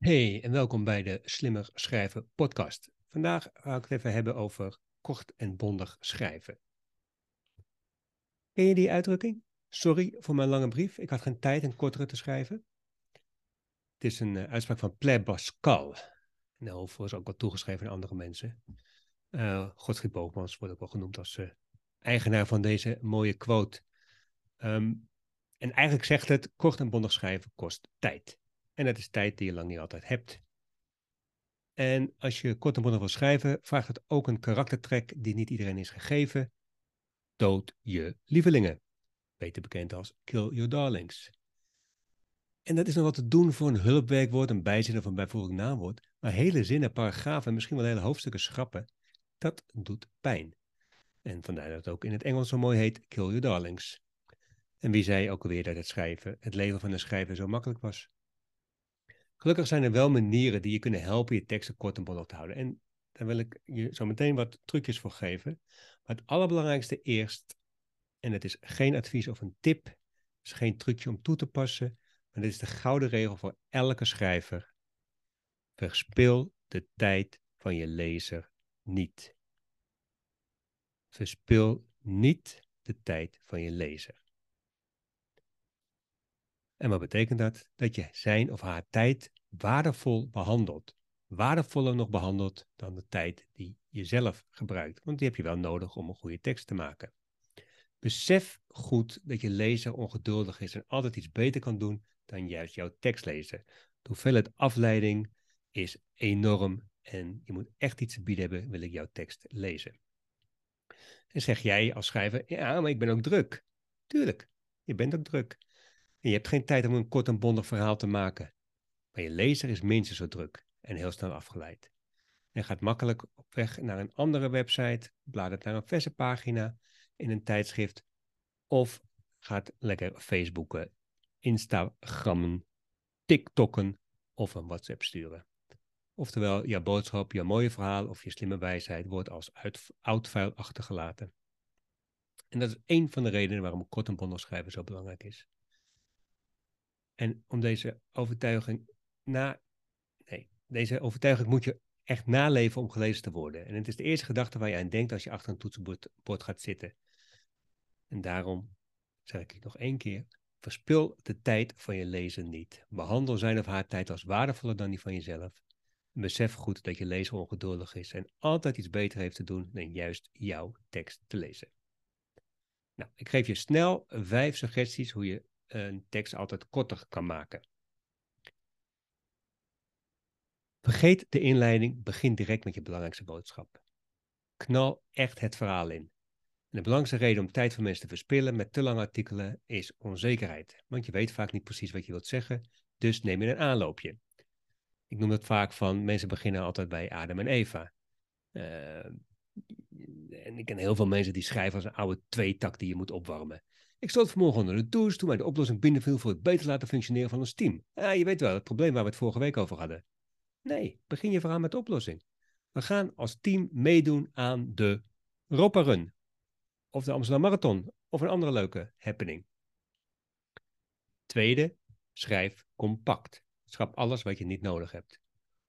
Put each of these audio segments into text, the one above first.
Hey en welkom bij de Slimmer Schrijven podcast. Vandaag ga ik het even hebben over kort en bondig schrijven. Ken je die uitdrukking? Sorry voor mijn lange brief, ik had geen tijd een kortere te schrijven. Het is een uh, uitspraak van Blaise Pascal. Nou, voor is ook wel toegeschreven aan andere mensen. Uh, Godfried Boogmans wordt ook wel genoemd als uh, eigenaar van deze mooie quote. Um, en eigenlijk zegt het, kort en bondig schrijven kost tijd. En dat is tijd die je lang niet altijd hebt. En als je kort en bondig wil schrijven, vraagt het ook een karaktertrek die niet iedereen is gegeven. Dood je lievelingen. Beter bekend als kill your darlings. En dat is nog wat te doen voor een hulpwerkwoord, een bijzin of een bijvoeglijk naamwoord. Maar hele zinnen, paragrafen en misschien wel hele hoofdstukken schrappen, dat doet pijn. En vandaar dat het ook in het Engels zo mooi heet kill your darlings. En wie zei ook alweer dat het schrijven, het leven van een schrijver zo makkelijk was? Gelukkig zijn er wel manieren die je kunnen helpen je teksten kort en bondig te houden. En daar wil ik je zo meteen wat trucjes voor geven. Maar het allerbelangrijkste eerst, en het is geen advies of een tip, het is geen trucje om toe te passen, maar dit is de gouden regel voor elke schrijver. Verspil de tijd van je lezer niet. Verspil niet de tijd van je lezer. En wat betekent dat? Dat je zijn of haar tijd waardevol behandelt. Waardevoller nog behandelt dan de tijd die je zelf gebruikt. Want die heb je wel nodig om een goede tekst te maken. Besef goed dat je lezer ongeduldig is en altijd iets beter kan doen dan juist jouw tekst lezen. De hoeveelheid afleiding is enorm en je moet echt iets te bieden hebben, wil ik jouw tekst lezen. En zeg jij als schrijver, ja, maar ik ben ook druk. Tuurlijk, je bent ook druk. En je hebt geen tijd om een kort en bondig verhaal te maken. Maar je lezer is minstens zo druk en heel snel afgeleid. En gaat makkelijk op weg naar een andere website, bladert naar een verse pagina in een tijdschrift of gaat lekker Facebooken, Instagrammen, TikTokken of een WhatsApp sturen. Oftewel, jouw boodschap, jouw mooie verhaal of je slimme wijsheid wordt als oud vuil achtergelaten. En dat is één van de redenen waarom kort en bondig schrijven zo belangrijk is. En om deze overtuiging na. Nee, deze overtuiging moet je echt naleven om gelezen te worden. En het is de eerste gedachte waar je aan denkt als je achter een toetsenbord gaat zitten. En daarom zeg ik het nog één keer. Verspil de tijd van je lezer niet. Behandel zijn of haar tijd als waardevoller dan die van jezelf. Besef goed dat je lezer ongeduldig is en altijd iets beter heeft te doen dan juist jouw tekst te lezen. Nou, ik geef je snel vijf suggesties hoe je een tekst altijd korter kan maken. Vergeet de inleiding, begin direct met je belangrijkste boodschap. Knal echt het verhaal in. En de belangrijkste reden om tijd van mensen te verspillen met te lange artikelen is onzekerheid. Want je weet vaak niet precies wat je wilt zeggen, dus neem je een aanloopje. Ik noem dat vaak van, mensen beginnen altijd bij Adam en Eva. Uh, en ik ken heel veel mensen die schrijven als een oude tweetak die je moet opwarmen. Ik stond vanmorgen onder de douche toen mij de oplossing binnenviel voor het beter laten functioneren van ons team. Ja, je weet wel, het probleem waar we het vorige week over hadden. Nee, begin je verhaal met de oplossing. We gaan als team meedoen aan de Ropa Run. Of de Amsterdam Marathon. Of een andere leuke happening. Tweede, schrijf compact. Schrap alles wat je niet nodig hebt.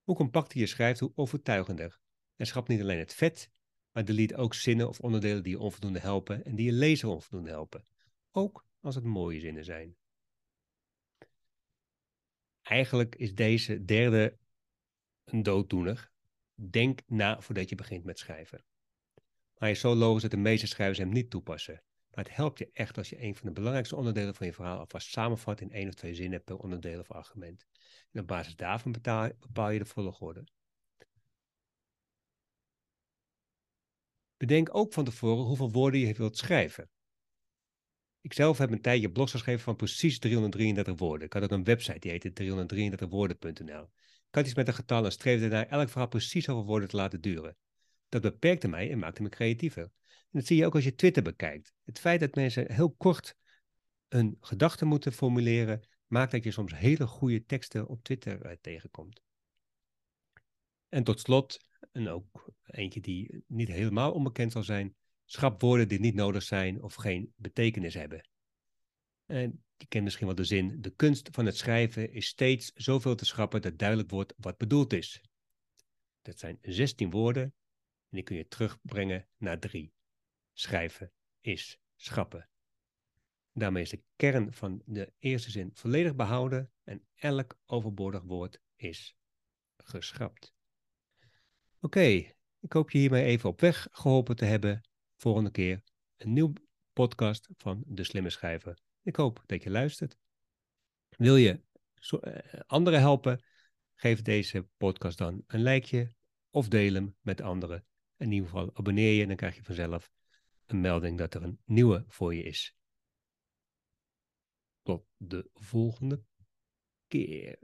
Hoe compacter je schrijft, hoe overtuigender. En schrap niet alleen het vet, maar delete ook zinnen of onderdelen die je onvoldoende helpen en die je lezer onvoldoende helpen. Ook als het mooie zinnen zijn. Eigenlijk is deze derde een dooddoener. Denk na voordat je begint met schrijven. Maar is zo logisch dat de meeste schrijvers hem niet toepassen. Maar het helpt je echt als je een van de belangrijkste onderdelen van je verhaal alvast samenvat in één of twee zinnen per onderdeel of argument. En op basis daarvan bepaal je de volgorde. Bedenk ook van tevoren hoeveel woorden je wilt schrijven. Ik zelf heb een tijdje blogs geschreven van precies 333 woorden. Ik had ook een website die heette 333woorden.nl. Ik had iets met een getal en streefde naar elk verhaal precies zoveel woorden te laten duren. Dat beperkte mij en maakte me creatiever. En dat zie je ook als je Twitter bekijkt. Het feit dat mensen heel kort een gedachte moeten formuleren, maakt dat je soms hele goede teksten op Twitter uh, tegenkomt. En tot slot, en ook eentje die niet helemaal onbekend zal zijn, schrap woorden die niet nodig zijn of geen betekenis hebben. En je kent misschien wel de zin, de kunst van het schrijven is steeds zoveel te schrappen dat duidelijk wordt wat bedoeld is. Dat zijn 16 woorden en die kun je terugbrengen naar drie. Schrijven is schrappen. Daarmee is de kern van de eerste zin volledig behouden en elk overbodig woord is geschrapt. Oké, ik hoop je hiermee even op weg geholpen te hebben. Volgende keer een nieuw podcast van De Slimme Schrijver. Ik hoop dat je luistert. Wil je eh, anderen helpen? Geef deze podcast dan een likeje of deel hem met anderen. In ieder geval abonneer je en dan krijg je vanzelf een melding dat er een nieuwe voor je is. Tot de volgende keer.